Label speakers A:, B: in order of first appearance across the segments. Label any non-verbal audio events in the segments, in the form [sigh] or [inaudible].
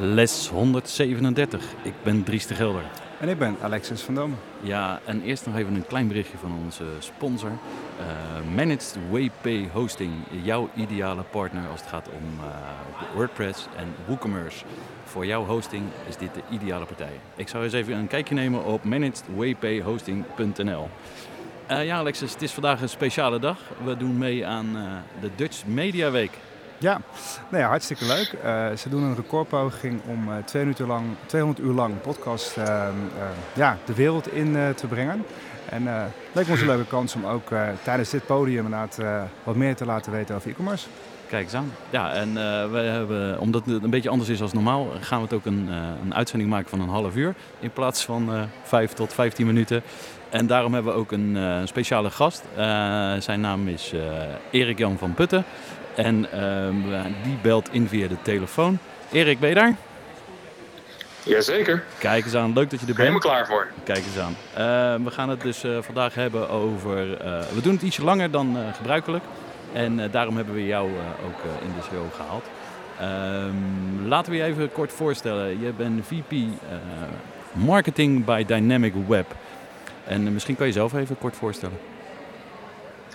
A: Les 137. Ik ben Dries de Gelder.
B: En ik ben Alexis van Dam.
A: Ja, en eerst nog even een klein berichtje van onze sponsor. Uh, Managed WP Hosting. Jouw ideale partner als het gaat om uh, WordPress en WooCommerce. Voor jouw hosting is dit de ideale partij. Ik zou eens even een kijkje nemen op managedwphosting.nl. Uh, ja, Alexis, het is vandaag een speciale dag. We doen mee aan de Dutch Media Week.
B: Ja, nou ja, hartstikke leuk. Uh, ze doen een recordpoging om uh, twee minuten lang, 200 uur lang podcast uh, ja, de wereld in te brengen. En het leek ons een leuke kans om ook tijdens dit podium wat meer te laten weten over e-commerce.
A: Kijk eens aan. Ja, en we hebben, omdat het een beetje anders is als normaal, gaan we het ook een, een uitzending maken van een half uur. In plaats van 5 tot 15 minuten. En daarom hebben we ook een speciale gast. zijn naam is Erik Jan van Putten. En uh, die belt in via de telefoon. Erik, ben je daar?
C: Jazeker.
A: Kijk eens aan, leuk dat je er bent.
C: Helemaal klaar voor.
A: Kijk eens aan. Uh, we gaan het dus uh, vandaag hebben over... Uh, we doen het ietsje langer dan gebruikelijk. En daarom hebben we jou ook in de show gehaald. Ehm, laten we je even kort voorstellen. Je bent VP Marketing bij Dynamic Web. En misschien kan je jezelf even kort voorstellen.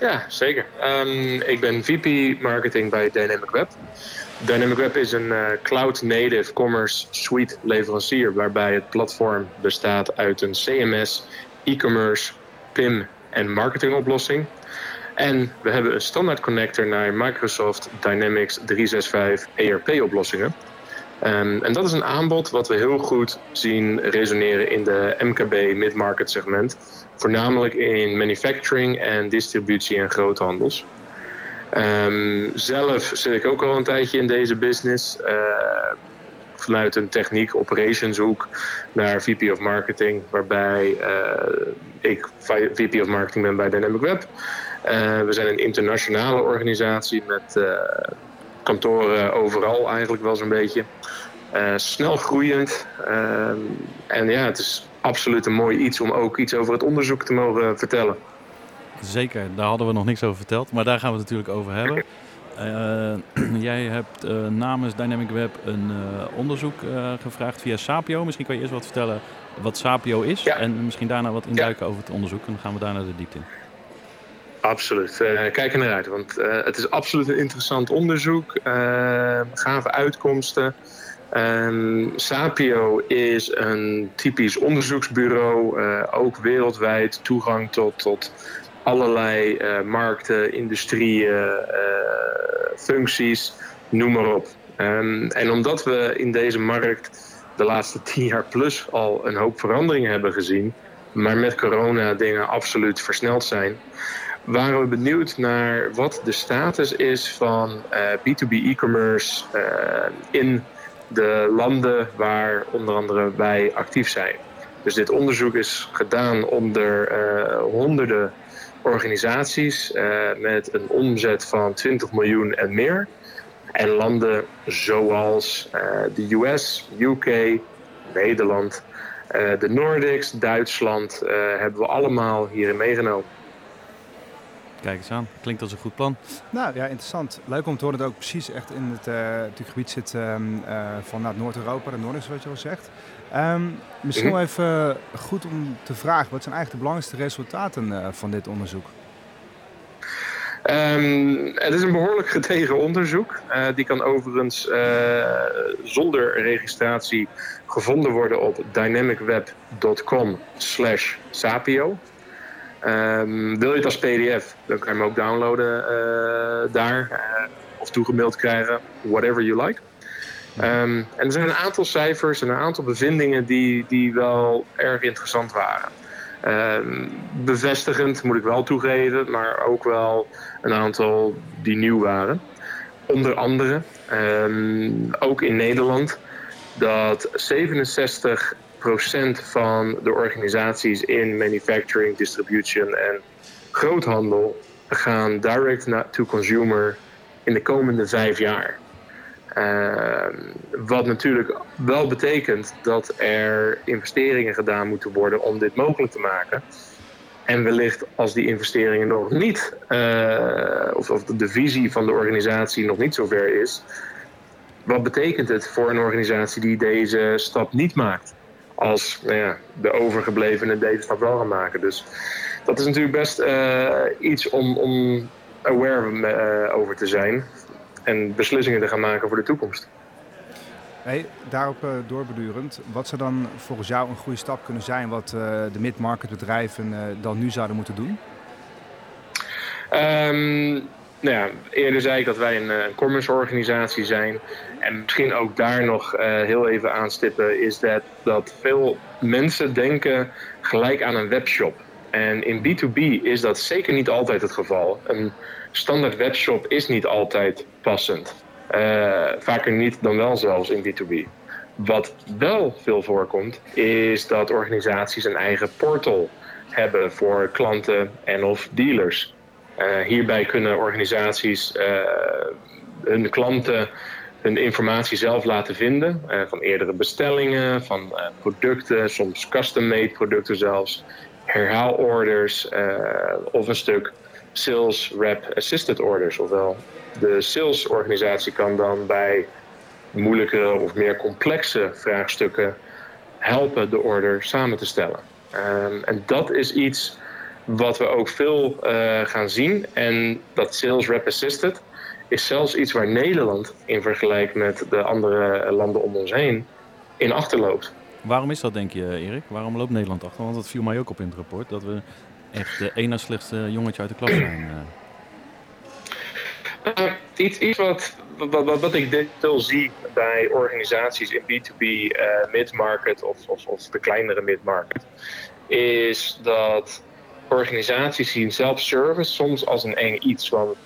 C: Ja, zeker. Um, ik ben VP Marketing bij Dynamic Web. Dynamic Web is een uh, cloud-native commerce suite leverancier waarbij het platform bestaat uit een CMS, e-commerce, PIM en marketingoplossing. En we hebben een standaard connector naar Microsoft Dynamics 365 ERP-oplossingen. Um, en dat is een aanbod wat we heel goed zien resoneren in de MKB mid-market segment. Voornamelijk in manufacturing en distributie en groothandels. Um, zelf zit ik ook al een tijdje in deze business. Uh, vanuit een techniek operations hoek naar VP of Marketing. Waarbij uh, ik VP of Marketing ben bij Dynamic Web. Uh, we zijn een internationale organisatie met kantoren overal eigenlijk wel zo'n beetje. Snel groeiend. Uh, en ja, het is absoluut een mooi iets om ook iets over het onderzoek te mogen vertellen.
A: Zeker, daar hadden we nog niks over verteld, maar daar gaan we het natuurlijk over hebben. Uh, [clears throat] jij hebt namens Dynamic Web een onderzoek gevraagd via Sapio. Misschien kan je eerst wat vertellen wat Sapio is ja. en misschien daarna wat induiken ja. over het onderzoek en dan gaan we daarna de diepte in.
C: Absoluut. Kijk er naar uit, want het is absoluut een interessant onderzoek. Gave uitkomsten. Um, Sapio is een typisch onderzoeksbureau, ook wereldwijd toegang tot, tot allerlei markten, industrieën, functies, noem maar op. Um, en omdat we in deze markt de laatste [laughs] tien jaar plus al een hoop veranderingen hebben gezien, maar met corona dingen absoluut versneld zijn, waren we benieuwd naar wat de status is van uh, B2B e-commerce uh, in de landen waar onder andere wij actief zijn. Dus dit onderzoek is gedaan onder uh, honderden organisaties met een omzet van 20 miljoen en meer. En landen zoals de US, UK, Nederland, de Nordics, Duitsland hebben we allemaal hierin meegenomen.
A: Kijk eens aan, klinkt als een goed plan.
B: Nou ja, interessant. Leuk om te horen dat het ook precies echt in het, uh, het gebied zit um, uh, van nou, Noord-Europa, de Noordics, wat je al zegt. Um, misschien wel even goed om te vragen, wat zijn eigenlijk de belangrijkste resultaten uh, van dit onderzoek?
C: Um, het is een behoorlijk getegen onderzoek. Uh, die kan overigens uh, zonder registratie gevonden worden op dynamicweb.com slash sapio. Um, wil je het als pdf, dan kan je hem ook downloaden uh, daar. of toegemaild krijgen, whatever you like. Um, en er zijn een aantal cijfers en een aantal bevindingen die, die wel erg interessant waren. Um, bevestigend moet ik wel toegeven, maar ook wel een aantal die nieuw waren. Onder andere, ook in Nederland, dat 67% van de organisaties in manufacturing, distribution en groothandel gaan direct to consumer in de komende vijf jaar. Uh, wat natuurlijk wel betekent dat er investeringen gedaan moeten worden om dit mogelijk te maken. En wellicht als die investeringen nog niet, uh, of, of de visie van de organisatie nog niet zover is, wat betekent het voor een organisatie die deze stap niet maakt? Als nou ja, de overgeblevenen deze stap wel gaan maken. Dus dat is natuurlijk best uh, iets om, om aware uh, over te zijn en beslissingen te gaan maken voor de toekomst.
B: Hey, daarop uh, doorbedurend, wat zou dan volgens jou een goede stap kunnen zijn wat de mid-market bedrijven dan nu zouden moeten doen?
C: Um, nou ja, eerder zei ik dat wij een, een commerce organisatie zijn. En misschien ook daar nog heel even aanstippen is dat, dat veel mensen denken gelijk aan een webshop. En in B2B is dat zeker niet altijd het geval. Een standaard webshop is niet altijd passend. Uh, vaker niet dan wel zelfs in B2B. Wat wel veel voorkomt, is dat organisaties een eigen portal hebben voor klanten en of dealers. Uh, hierbij kunnen organisaties uh, hun klanten hun informatie zelf laten vinden. van eerdere bestellingen, van producten, soms custom-made producten zelfs. Herhaalorders of een stuk sales rep assisted orders. Ofwel, de salesorganisatie kan dan bij moeilijkere of meer complexe vraagstukken helpen de order samen te stellen. Um, en dat is iets wat we ook veel uh, gaan zien. En dat sales rep assisted is zelfs iets waar Nederland in vergelijking met de andere landen om ons heen in achterloopt.
A: Waarom is dat, denk je, Erik? Waarom loopt Nederland achter? Want dat viel mij ook op in het rapport. Dat we echt de ene slechtste jongetje uit de klas zijn.
C: Uh, iets, iets wat, wat, wat, ik veel zie bij organisaties in B2B, uh, eh, mid-market of, of, of de kleinere mid-market, is dat organisaties zien self-service soms als een eng iets. Want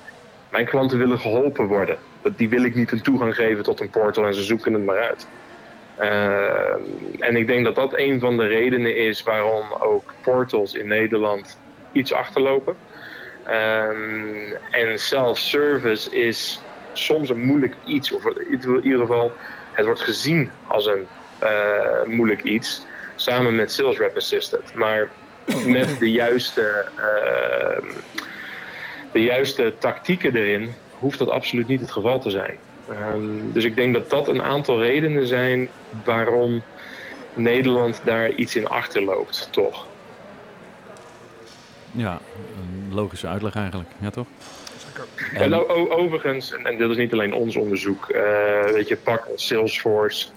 C: mijn klanten willen geholpen worden. Die wil ik niet een toegang geven tot een portal en ze zoeken het maar uit. Uh, en ik denk dat dat een van de redenen is waarom ook portals in Nederland iets achterlopen. Um, en self-service is soms een moeilijk iets, of in ieder geval, het wordt gezien als een uh, moeilijk iets, samen met Sales Rep Assistant. Maar met de juiste, uh, de juiste tactieken erin hoeft dat absoluut niet het geval te zijn. Um, dus ik denk dat dat een aantal redenen zijn waarom Nederland daar iets in achterloopt, toch?
A: Ja, een logische uitleg eigenlijk, ja toch?
C: En... En overigens, en dit is niet alleen ons onderzoek, uh, weet je, pak Salesforce,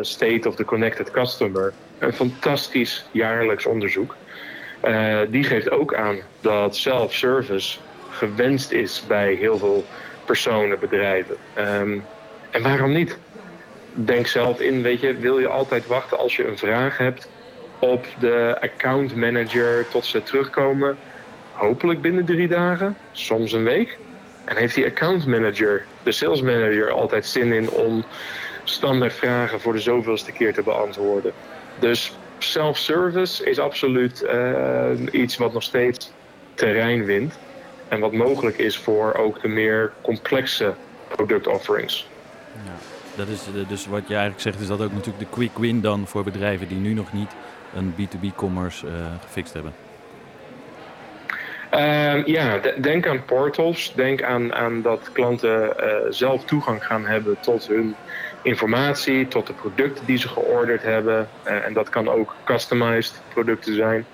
C: State of the Connected Customer, een fantastisch jaarlijks onderzoek. Uh, die geeft ook aan dat self-service gewenst is bij heel veel personen, bedrijven. Um, en waarom niet? Denk zelf in, weet je, wil je altijd wachten als je een vraag hebt op de account manager tot ze terugkomen? Hopelijk binnen drie dagen, soms een week. En heeft die account manager, de sales manager, altijd zin in om standaard vragen voor de zoveelste keer te beantwoorden? Dus self-service is absoluut uh, iets wat nog steeds terrein wint. En wat mogelijk is voor ook de meer complexe productofferings.
A: Ja, dat is dus wat je eigenlijk zegt, is dat ook natuurlijk de quick win dan voor bedrijven die nu nog niet een B2B-commerce uh, gefixt hebben.
C: Uh, ja, denk aan portals. Denk aan, aan dat klanten uh, zelf toegang gaan hebben tot hun informatie, tot de producten die ze georderd hebben. Uh, en dat kan ook customized producten zijn.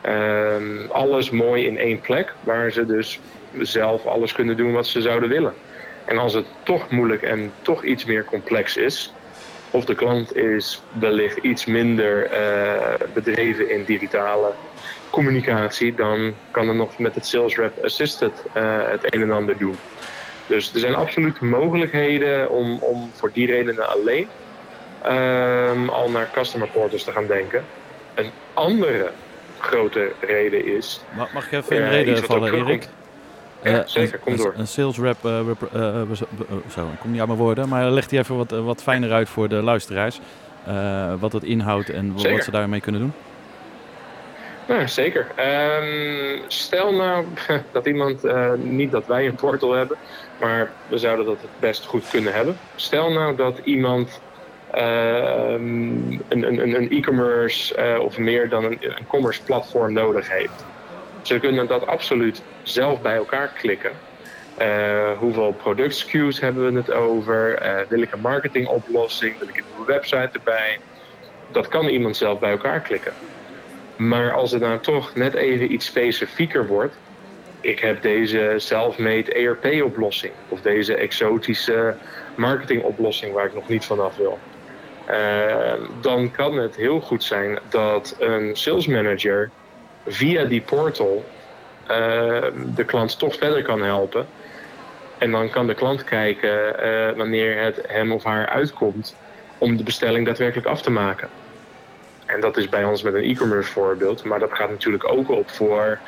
C: Ehm, alles mooi in één plek, waar ze dus zelf alles kunnen doen wat ze zouden willen. En als het toch moeilijk en toch iets meer complex is, of de klant is wellicht iets minder uh, bedreven in digitale communicatie, dan kan er nog met het Sales Rep Assisted uh, het een en ander doen. Dus er zijn absoluut mogelijkheden om, om voor die redenen alleen um, al naar customer portals te gaan denken. Een andere grote reden is.
A: Mag, mag ik even in uh, reden vallen, Erik?
C: Ja, zeker, kom door.
A: Een sales rep, uh, uh, zo, kom niet aan mijn woorden, maar leg die even wat, wat fijner uit voor de luisteraars. wat het inhoudt en wat ze daarmee kunnen doen.
C: Ja, zeker. Um, stel nou [laughs] dat iemand, uh, niet dat wij een portal hebben, maar we zouden dat het best goed kunnen hebben. Stel nou dat iemand uh, een, e-commerce uh, of meer dan een, een commerce platform nodig heeft. Ze kunnen dat absoluut zelf bij elkaar klikken. Uh, hoeveel product SKU's hebben we het over? wil ik een marketingoplossing? Wil ik een nieuwe website erbij? Dat kan iemand zelf bij elkaar klikken. Maar als het nou toch net even iets specifieker wordt. Ik heb deze self-made ERP-oplossing. Of deze exotische marketingoplossing waar ik nog niet vanaf wil. Uh, dan kan het heel goed zijn dat een sales manager via die portal uh, de klant toch verder kan helpen. En dan kan de klant kijken uh, wanneer het hem of haar uitkomt om de bestelling daadwerkelijk af te maken. En dat is bij ons met een e-commerce voorbeeld. Maar dat gaat natuurlijk ook op voor.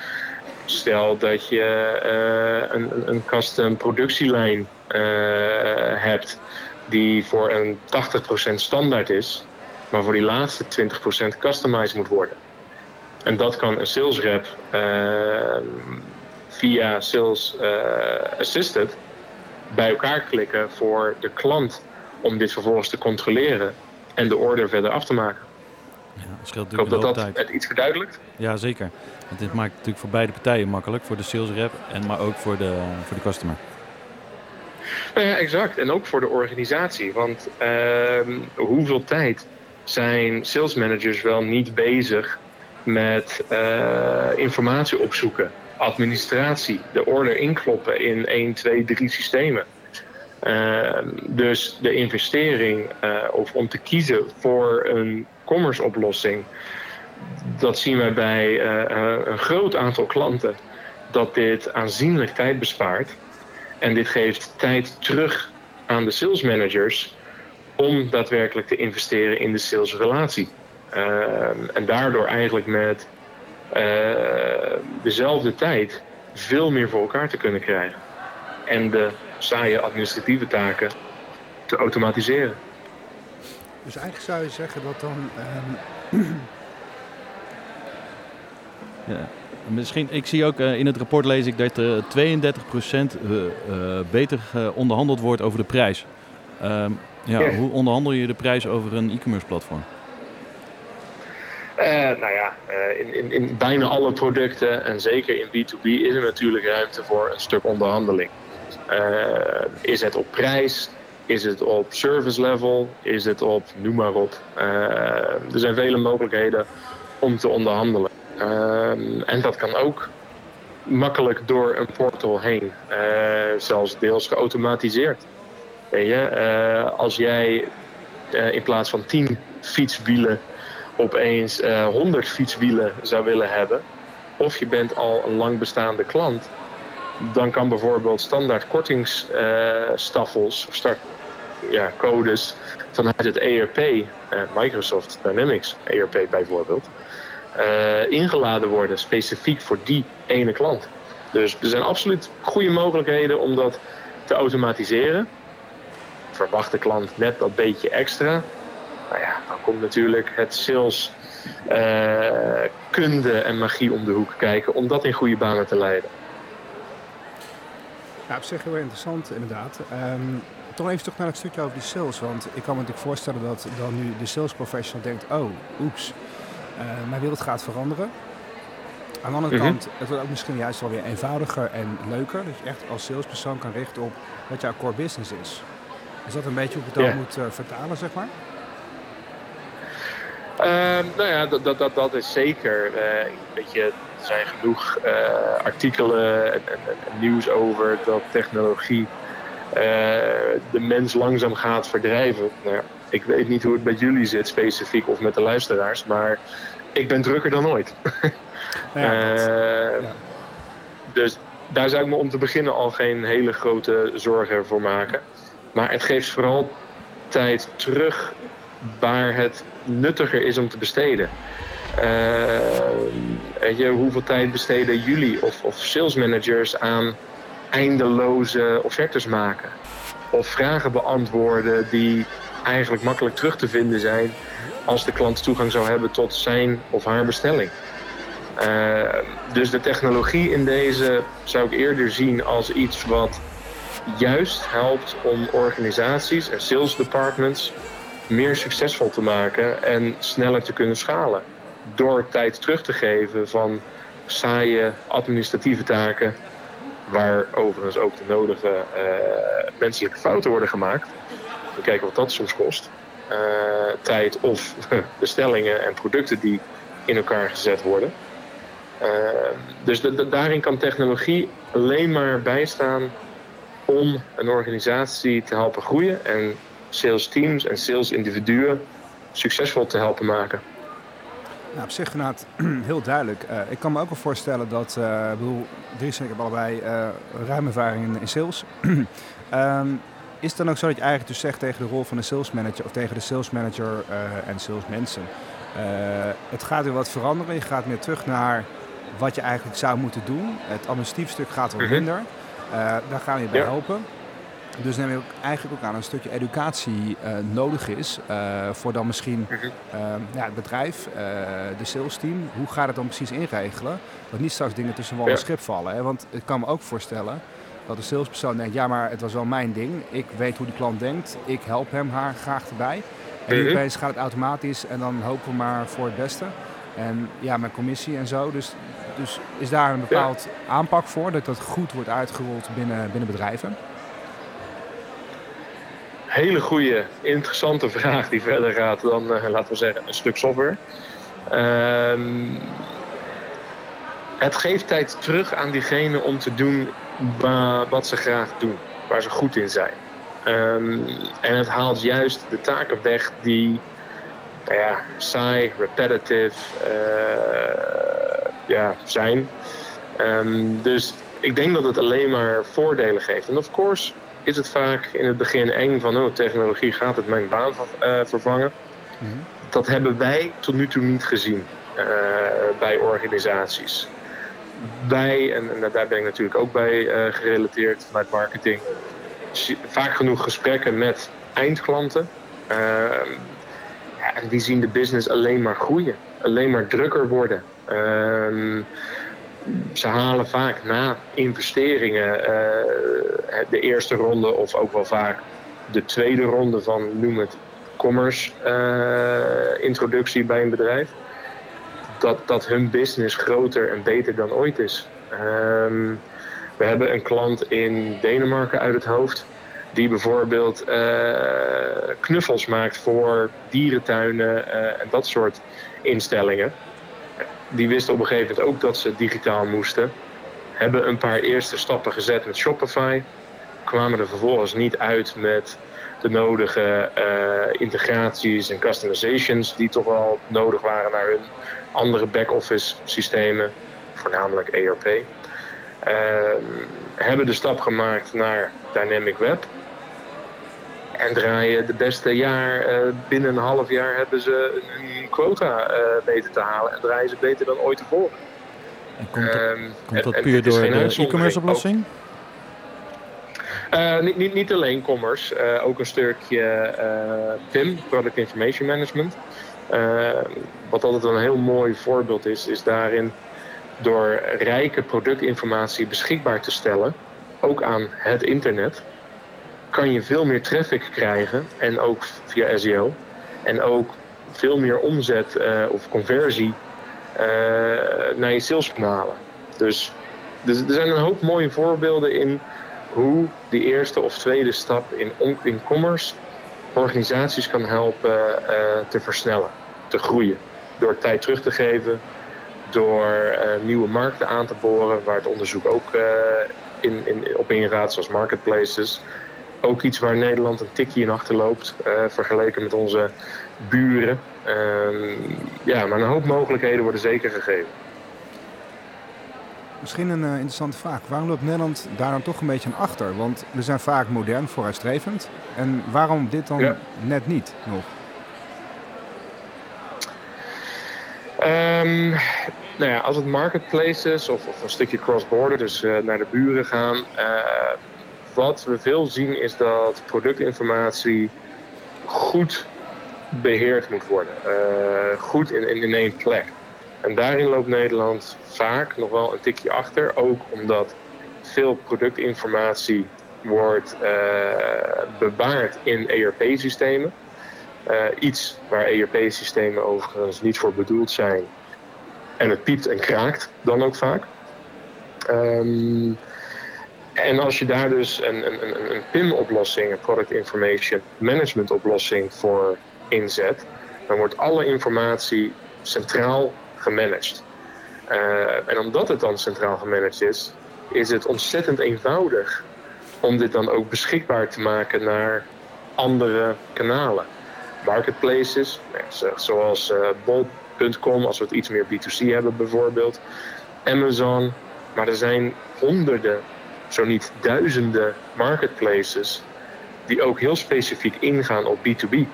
C: Stel dat je uh, een, een custom productielijn uh, hebt. Die voor een 80% standaard is. Maar voor die laatste 20% customized moet worden. En dat kan een sales rep uh, via Sales Assisted bij elkaar klikken voor de klant. Om dit vervolgens te controleren en de order verder af te maken.
A: Ja,
C: Ik hoop dat dat het iets verduidelijkt.
A: Ja, zeker. Want dit maakt het natuurlijk voor beide partijen makkelijk. Voor de sales rep, en maar ook voor de, voor de customer.
C: Nou ja, exact. En ook voor de organisatie. Want uh, hoeveel tijd zijn sales managers wel niet bezig met uh, informatie opzoeken, administratie, de order inkloppen in 1, 2, 3 systemen. Uh, dus de investering uh, of om te kiezen voor een commerce oplossing. Dat zien we bij uh, een groot aantal klanten. Dat dit aanzienlijk tijd bespaart. En dit geeft tijd terug aan de sales managers om daadwerkelijk te investeren in de salesrelatie. Uh, en daardoor eigenlijk met dezelfde tijd veel meer voor elkaar te kunnen krijgen. En de saaie administratieve taken te automatiseren.
B: Dus eigenlijk zou je zeggen dat dan. Um... [clears throat]
A: ja. Misschien, ik zie ook uh, in het rapport lees ik dat uh, 32% uh, beter onderhandeld wordt over de prijs. Um, ja. Hoe onderhandel je de prijs over een e-commerce platform?
C: Uh, nou ja, uh, in, in, in, bijna alle producten en zeker in B2B is er natuurlijk ruimte voor een stuk onderhandeling. Uh, is het op prijs? Is het op service level? Is het op noem maar op? er zijn vele mogelijkheden om te onderhandelen. en dat kan ook makkelijk door een portal heen, zelfs deels geautomatiseerd. Weet je, als jij in plaats van 10 fietswielen opeens uh, 100 fietswielen zou willen hebben, of je bent al een lang bestaande klant, dan kan bijvoorbeeld standaard kortingsstaffels of start, ja, codes vanuit het ERP, uh, Microsoft Dynamics ERP bijvoorbeeld, uh, ingeladen worden specifiek voor die ene klant. Dus er zijn absoluut goede mogelijkheden om dat te automatiseren. Verwacht de klant net dat beetje extra, nou ja, dan komt natuurlijk het sales uh, kunde en magie om de hoek kijken om dat in goede banen te leiden.
B: Ja, op zich heel interessant inderdaad. Um, toch even terug naar het stukje over die sales. Want ik kan me natuurlijk voorstellen dat dan nu de sales professional denkt... oh, oeps, uh, mijn wereld gaat veranderen. Aan de andere mm -hmm. kant, het wordt ook misschien juist wel weer eenvoudiger en leuker. Dat je echt als salespersoon kan richten op wat jouw core business is. Is dat een beetje hoe ik het dan moet uh, vertalen, zeg maar?
C: Ehm, nou ja, dat, dat, dat, dat is zeker. Uh, weet je, er zijn genoeg uh, artikelen en, en, en, nieuws over dat technologie uh, de mens langzaam gaat verdrijven. Nou, ik weet niet hoe het met jullie zit, specifiek of met de luisteraars, maar ik ben drukker dan ooit. [laughs] Ja, ja. Dus daar zou ik me om te beginnen al geen hele grote zorgen voor maken. Maar het geeft vooral tijd terug waar het nuttiger is om te besteden. Uh, je, hoeveel tijd besteden jullie of, of sales managers aan eindeloze offertes maken? Of vragen beantwoorden die eigenlijk makkelijk terug te vinden zijn als de klant toegang zou hebben tot zijn of haar bestelling. Uh, dus de technologie in deze zou ik eerder zien als iets wat juist helpt om organisaties en sales departments meer succesvol te maken en sneller te kunnen schalen. Door tijd terug te geven van saaie administratieve taken, waar overigens ook de nodige uh, menselijke fouten worden gemaakt. We kijken wat dat soms kost. Uh, tijd of [laughs] bestellingen en producten die in elkaar gezet worden. Uh, dus daarin kan technologie alleen maar bijstaan om een organisatie te helpen groeien en sales teams en sales individuen succesvol te helpen maken.
B: Nou, op zich inderdaad [clears throat] heel duidelijk. Uh, ik kan me ook wel voorstellen dat, uh, ik bedoel, Dries en ik hebben allebei uh, ruime ervaring in, in sales. um, [clears throat] is het dan ook zo dat je eigenlijk dus zegt tegen de rol van de sales manager of tegen de sales manager en salesmensen, het gaat weer wat veranderen. Je gaat meer terug naar wat je eigenlijk zou moeten doen. Het administratief stuk gaat wat minder. daar gaan we je bij ja. helpen. Dus neem ik eigenlijk ook aan een stukje educatie uh, nodig is uh, voor dan misschien uh, ja, het bedrijf, de sales team. Hoe gaat het dan precies inregelen? Dat niet straks dingen tussen wal en schip vallen. Hè? Want ik kan me ook voorstellen dat de salespersoon denkt, ja maar het was wel mijn ding. Ik weet hoe die klant denkt. Ik help hem, haar graag erbij. En nu opeens gaat het automatisch en dan hopen we maar voor het beste. En ja, mijn commissie en zo. Dus, dus is daar een bepaald ja. aanpak voor, dat dat goed wordt uitgerold binnen, binnen bedrijven?
C: Hele goede, interessante vraag die verder gaat dan, uh, laten we zeggen, een stuk software. Uh, het geeft tijd terug aan diegene om te doen wat ze graag doen, waar ze goed in zijn. Um, en het haalt juist de taken weg die nou ja, saai, repetitive uh, ja, zijn. Um, dus ik denk dat het alleen maar voordelen geeft. En of course, is het vaak in het begin eng van oh, technologie gaat het mijn baan uh, vervangen. Mm -hmm. Dat hebben wij tot nu toe niet gezien uh, bij organisaties. Wij, en, en, daar ben ik natuurlijk ook bij uh, gerelateerd vanuit marketing, vaak genoeg gesprekken met eindklanten. Ja, en die zien de business alleen maar groeien, alleen maar drukker worden. Ehm, ze halen vaak na investeringen uh, de eerste ronde of ook wel vaak de tweede ronde van noem het commerce uh, introductie bij een bedrijf. Dat, dat hun business groter en beter dan ooit is. Um, we hebben een klant in Denemarken uit het hoofd. Die bijvoorbeeld uh, knuffels maakt voor dierentuinen en dat soort instellingen die wisten op een gegeven moment ook dat ze digitaal moesten. Hebben een paar eerste stappen gezet met Shopify. Kwamen er vervolgens niet uit met de nodige uh, integraties en customizations die toch wel nodig waren naar hun andere back-office systemen, voornamelijk ERP. Uh, hebben de stap gemaakt naar Dynamic Web. En draaien de beste jaar, uh, binnen een half jaar hebben ze een quota uh, weten te halen. En draaien ze beter dan ooit tevoren.
A: En komt dat, um, komt dat en, puur door de e-commerce oplossing?
C: Uh, niet, niet, niet alleen commerce, ook een stukje PIM, Product Information Management. wat altijd een heel mooi voorbeeld is, is daarin door rijke productinformatie beschikbaar te stellen, ook aan het internet, kan je veel meer traffic krijgen en ook via SEO. En ook veel meer omzet uh, of conversie uh, naar je saleskanalen. Dus, dus er zijn een hoop mooie voorbeelden in hoe die eerste of tweede stap in, in commerce organisaties kan helpen uh, te versnellen. te groeien. Door tijd terug te geven, door nieuwe markten aan te boren, waar het onderzoek ook in, in, op ingaat, zoals marketplaces. Ook iets waar Nederland een tikje in achterloopt, uh, vergeleken met onze buren. Ehm, ja, maar een hoop mogelijkheden worden zeker gegeven.
B: Misschien een interessante vraag. Waarom loopt Nederland daar dan toch een beetje aan achter? Want we zijn vaak modern, vooruitstrevend. En waarom dit dan ja. net niet nog?
C: Um, nou ja, als het marketplaces of, of een stukje cross-border, dus uh, naar de buren gaan. Uh, wat we veel zien is dat productinformatie goed beheerd moet worden. Uh, goed in, in, één plek. En daarin loopt Nederland vaak nog wel een tikje achter. Ook omdat veel productinformatie wordt bewaard in ERP-systemen. Uh, iets waar ERP-systemen overigens niet voor bedoeld zijn. En het piept en kraakt dan ook vaak. Um, en als je daar dus een, een, een PIM-oplossing, een Product Information Management oplossing voor inzet, dan wordt alle informatie centraal gemanaged. Uh, en omdat het dan centraal gemanaged is, is het ontzettend eenvoudig om dit dan ook beschikbaar te maken naar andere kanalen marketplaces, zoals uh, bol.com, als we het iets meer B2C hebben bijvoorbeeld, Amazon. Maar er zijn honderden, zo niet duizenden marketplaces die ook heel specifiek ingaan op B2B. Um,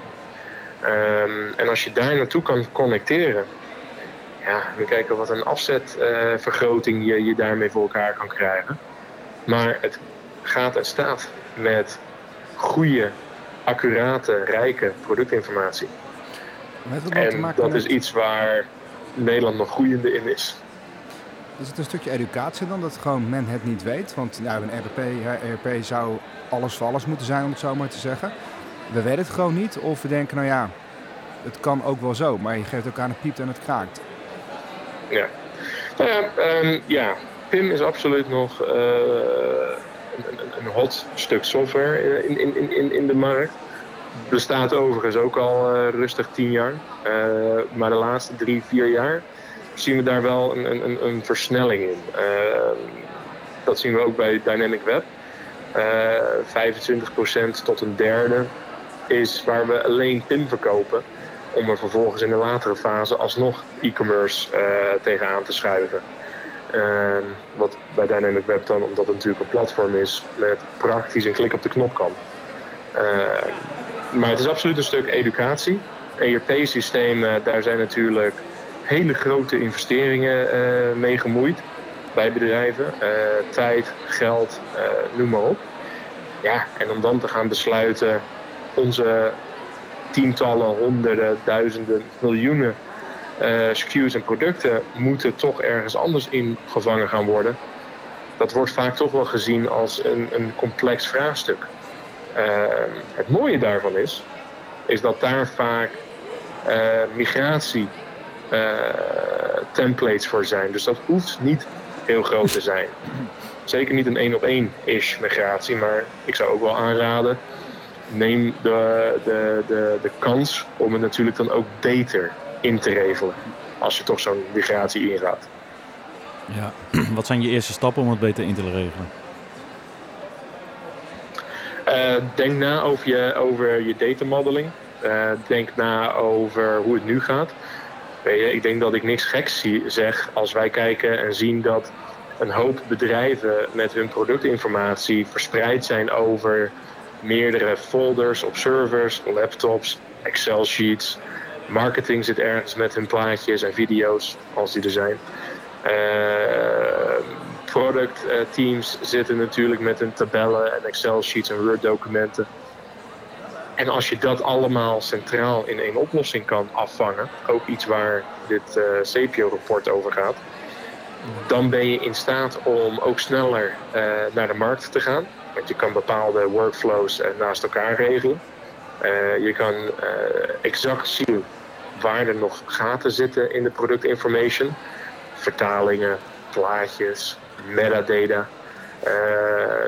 C: ehm, en als je daar naartoe kan connecteren, ja, we kijken wat een afzetvergroting uh, je, je daarmee voor elkaar kan krijgen. Maar het gaat en staat met goede accurate, rijke productinformatie. en dat is iets waar Nederland nog groeiende in is.
B: Is het een stukje educatie dan, dat gewoon men het niet weet? Want ja, een RP, RP zou alles voor alles moeten zijn, om het zo maar te zeggen. We weten het gewoon niet, of we denken, nou ja, het kan ook wel zo, maar je geeft aan het piept en het kraakt.
C: Ja, nou ja, um, ja PIM is absoluut nog uh, een, een, hot stuk software in, in, in, in de markt. Bestaat overigens ook al uh, rustig tien jaar. Uh, maar de laatste drie, vier jaar zien we daar wel een, een, een versnelling in. Uh, dat zien we ook bij Dynamic Web. 25% tot een derde is waar we alleen PIN verkopen. Om er vervolgens in de latere fase alsnog e-commerce tegenaan te schuiven. Uh, wat bij Dynamic Web dan, omdat het natuurlijk een platform is, met praktisch een klik op de knop kan. Uh, maar het is absoluut een stuk educatie. ERP-systemen, daar zijn natuurlijk hele grote investeringen uh, mee gemoeid bij bedrijven. Uh, tijd, geld, noem maar op. Ja, en om dan te gaan besluiten onze tientallen, honderden, duizenden, miljoenen uh, SKU's en producten moeten toch ergens anders ingevangen gaan worden. Dat wordt vaak toch wel gezien als een, een complex vraagstuk. Het mooie daarvan is, is dat daar vaak migratie templates voor zijn. Dus dat hoeft niet heel groot te zijn. Zeker niet een één op één ish migratie, maar ik zou ook wel aanraden. Neem de, de, de, de kans om het natuurlijk dan ook beter in te regelen. Als je toch zo'n migratie ingaat.
A: Ja, [clears throat] wat zijn je eerste stappen om het beter in te regelen?
C: Uh, denk na over je, over je data modeling. Uh, denk na over hoe het nu gaat. Je, ik denk dat ik niks geks zeg als wij kijken en zien dat een hoop bedrijven met hun productinformatie verspreid zijn over meerdere folders op servers, laptops, Excel sheets, Marketing zit ergens met hun plaatjes en video's, als die er zijn. Uh, product uh, teams zitten natuurlijk met hun tabellen en Excel sheets en Word documenten. En als je dat allemaal centraal in één oplossing kan afvangen, ook iets waar dit uh, CPO-rapport over gaat, dan ben je in staat om ook sneller naar de markt te gaan. Want je kan bepaalde workflows naast elkaar regelen. je kan exact zien waar er nog gaten zitten in de productinformation. Vertalingen, plaatjes, metadata,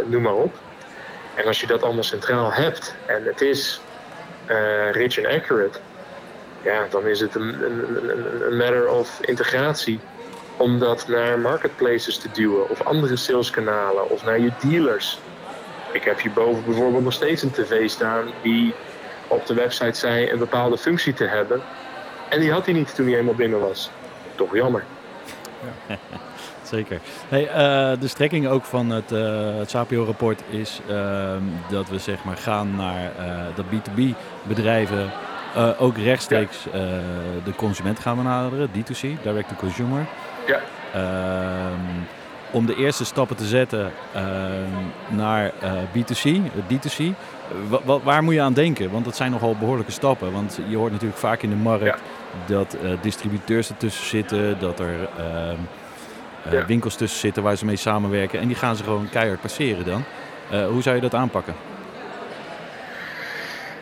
C: noem maar op. En als je dat allemaal centraal hebt en het is uh, rich en accurate, ja, dan is het een, een, een, matter of integratie om dat naar marketplaces te duwen of andere saleskanalen of naar je dealers. Ik heb hierboven bijvoorbeeld nog steeds een tv staan die op de website zei een bepaalde functie te hebben. En die had hij niet toen hij eenmaal binnen was. Toch jammer.
A: Ja. [laughs] Zeker. Hey, uh, de strekking ook van het, uh, het SAPIO-rapport is uh, dat we zeg maar gaan naar uh, dat B2B bedrijven ook rechtstreeks ja. de consument gaan benaderen, D2C, direct to consumer.
C: Ja.
A: Ehm, om de eerste stappen te zetten ehm, naar B2C, D2C, waar moet je aan denken? Want dat zijn nogal behoorlijke stappen. Want je hoort natuurlijk vaak in de markt ja. dat distributeurs ertussen zitten, dat er ehm, uh, ja. winkels tussen zitten waar ze mee samenwerken. En die gaan ze gewoon keihard passeren dan. Uh, hoe zou je dat aanpakken?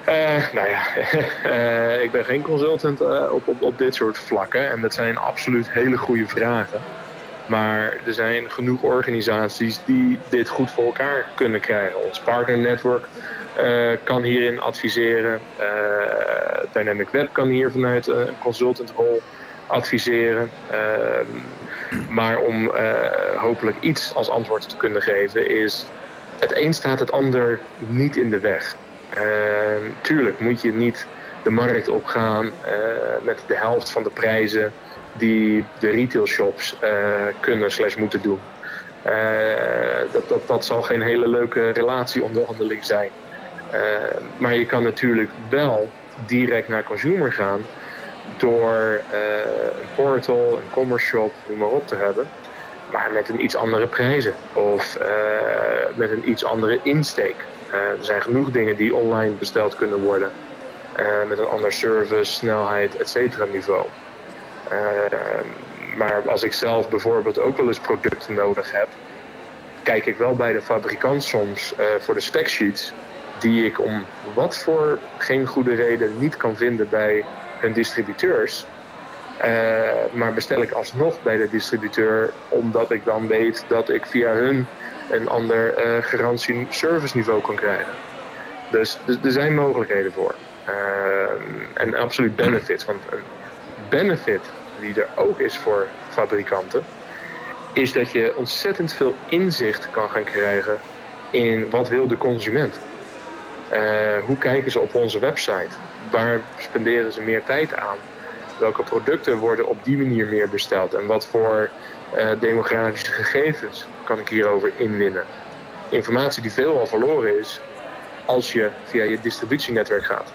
C: Uh, nou ja, [laughs] ik ben geen consultant op, op, op dit soort vlakken. En dat zijn absoluut hele goede vragen. Maar er zijn genoeg organisaties die dit goed voor elkaar kunnen krijgen. Ons partnernetwerk kan hierin adviseren. Dynamic Web kan hier vanuit een consultantrol adviseren. Ehm, maar om uh, hopelijk iets als antwoord te kunnen geven is... het een staat het ander niet in de weg. Uh, tuurlijk moet je niet de markt opgaan uh, met de helft van de prijzen... die de retailshops kunnen slash moeten doen. dat, dat, dat zal geen hele leuke relatieonderhandeling zijn. maar je kan natuurlijk wel direct naar consumer gaan door uh, een portal, een commerce shop, noem maar op te hebben. Maar met een iets andere prijzen of uh, met een iets andere insteek. Uh, er zijn genoeg dingen die online besteld kunnen worden. met een ander service, snelheid, et cetera niveau. maar als ik zelf bijvoorbeeld ook wel eens producten nodig heb, kijk ik wel bij de fabrikant soms voor de specsheets die ik om wat voor geen goede reden niet kan vinden bij hun distributeurs. Uh, maar bestel ik alsnog bij de distributeur omdat ik dan weet dat ik via hun een ander uh, garantie service niveau kan krijgen. Dus, dus er zijn mogelijkheden voor. Uh, en absoluut benefits. Want een benefit die er ook is voor fabrikanten, is dat je ontzettend veel inzicht kan gaan krijgen in wat wil de consument. hoe kijken ze op onze website? Waar spenderen ze meer tijd aan? Welke producten worden op die manier meer besteld? En wat voor uh, demografische gegevens kan ik hierover inwinnen? Informatie die veelal verloren is als je via je distributienetwerk gaat.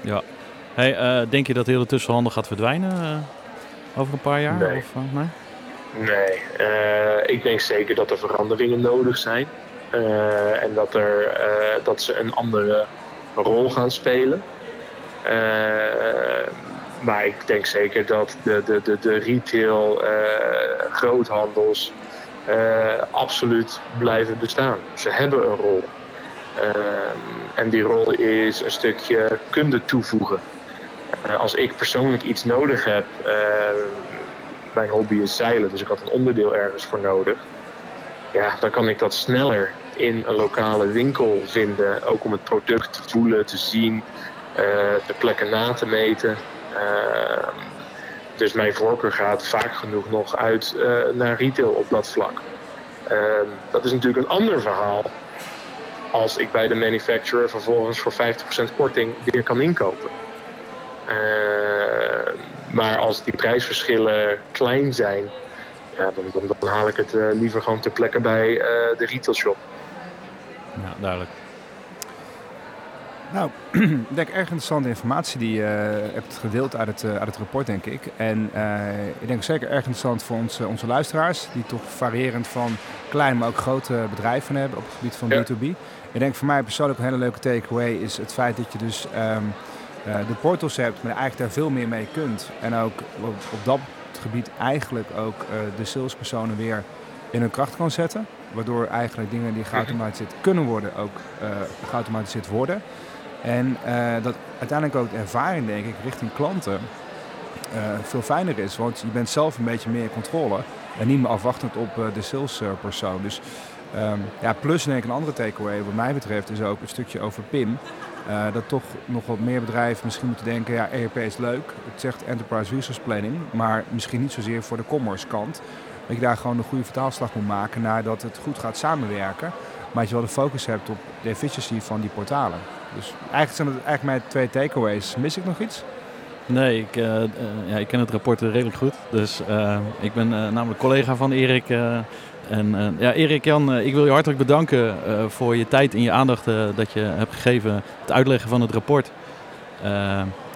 A: Ja. Hey, uh, denk je dat de hele tussenhandel gaat verdwijnen uh, over een paar jaar?
C: Nee.
A: Of, nee?
C: Nee, ik denk zeker dat er veranderingen nodig zijn. en dat, er, dat ze een andere rol gaan spelen. Uh, maar ik denk zeker dat de, de, de, de retail, uh, groothandels uh, absoluut blijven bestaan. Ze hebben een rol. en die rol is een stukje kunde toevoegen. als ik persoonlijk iets nodig heb, mijn hobby is zeilen, dus ik had een onderdeel ergens voor nodig. Ja, dan kan ik dat sneller in een lokale winkel vinden. Ook om het product te voelen, te zien, uh, de plekken na te meten. Uh, dus mijn voorkeur gaat vaak genoeg nog uit uh, naar retail op dat vlak. Ehm, dat is natuurlijk een ander verhaal als ik bij de manufacturer vervolgens voor 50% korting weer kan inkopen. Ehm, maar als die prijsverschillen klein zijn, dan, dan, haal ik het liever gewoon ter plekke bij de retailshop.
A: Ja, duidelijk.
B: Nou, [clears throat] ik denk erg interessante informatie die je uh, hebt gedeeld uit het, uh, uit het rapport, denk ik. En uh, ik denk zeker erg interessant voor ons, onze luisteraars, die toch variërend van klein, maar ook grote bedrijven hebben op het gebied van ja. B2B. Ik denk voor mij persoonlijk een hele leuke takeaway is het feit dat je dus um, de portals hebt, maar eigenlijk daar veel meer mee kunt. En ook op, op dat gebied eigenlijk ook de salespersonen weer in hun kracht kan zetten. Waardoor eigenlijk dingen die geautomatiseerd kunnen worden, ook uh, geautomatiseerd worden. En uh, dat uiteindelijk ook de ervaring, denk ik, richting klanten uh, veel fijner is. Want je bent zelf een beetje meer in controle en niet meer afwachtend op de salespersoon. Dus Ehm, ja, plus denk ik een andere takeaway wat mij betreft is ook een stukje over PIM. Dat toch nog wat meer bedrijven misschien moeten denken, ja, ERP is leuk. Het zegt Enterprise Resource Planning, maar misschien niet zozeer voor de commerce kant. Dat je daar gewoon een goede vertaalslag moet maken naar dat het goed gaat samenwerken. Maar dat je wel de focus hebt op de efficiëntie van die portalen. Dus eigenlijk zijn het eigenlijk mijn twee takeaways. Mis ik nog iets?
A: Nee, ik, uh, uh, ja, ik ken het rapport redelijk goed. Dus uh, ik ben namelijk collega van Erik. en ja, Erik Jan, ik wil je hartelijk bedanken voor je tijd en je aandacht dat je hebt gegeven. Het uitleggen van het rapport.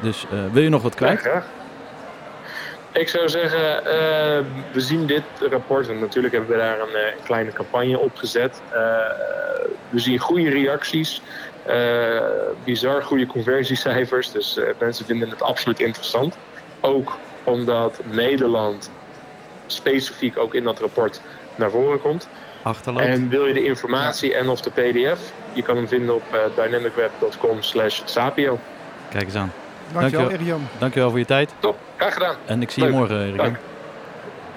A: dus wil je nog wat kwijt?
C: Ja, graag. Ik zou zeggen, we zien dit rapport en natuurlijk hebben we daar een kleine campagne op gezet. we zien goede reacties. Bizar goede conversiecijfers. Dus mensen vinden het absoluut interessant. Ook omdat Nederland specifiek ook in dat rapport naar voren komt.
A: Achterland.
C: En wil je de informatie en of de pdf? Je kan hem vinden op dynamicweb.com slash sapio.
A: Kijk eens aan.
B: Dankjewel, Dankjewel,
A: Dankjewel voor je tijd.
C: Top, graag gedaan.
A: En ik zie Leuk. je morgen, Erik.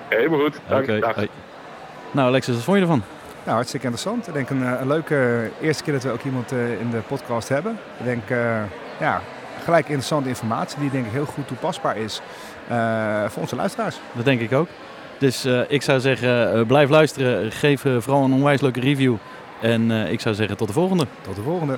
C: Helemaal goed. Dank.
A: Okay. Dag. Nou, Alexis, wat vond je ervan?
B: Nou, hartstikke interessant. Ik denk een, een leuke eerste keer dat we ook iemand uh, in de podcast hebben. Ik denk, uh, ja, gelijk interessante informatie die denk ik heel goed toepasbaar is uh, voor onze luisteraars.
A: Dat denk ik ook. Dus ik zou zeggen, blijf luisteren. Geef vooral een onwijs leuke review. En ik zou zeggen, tot de volgende.
B: Tot de volgende.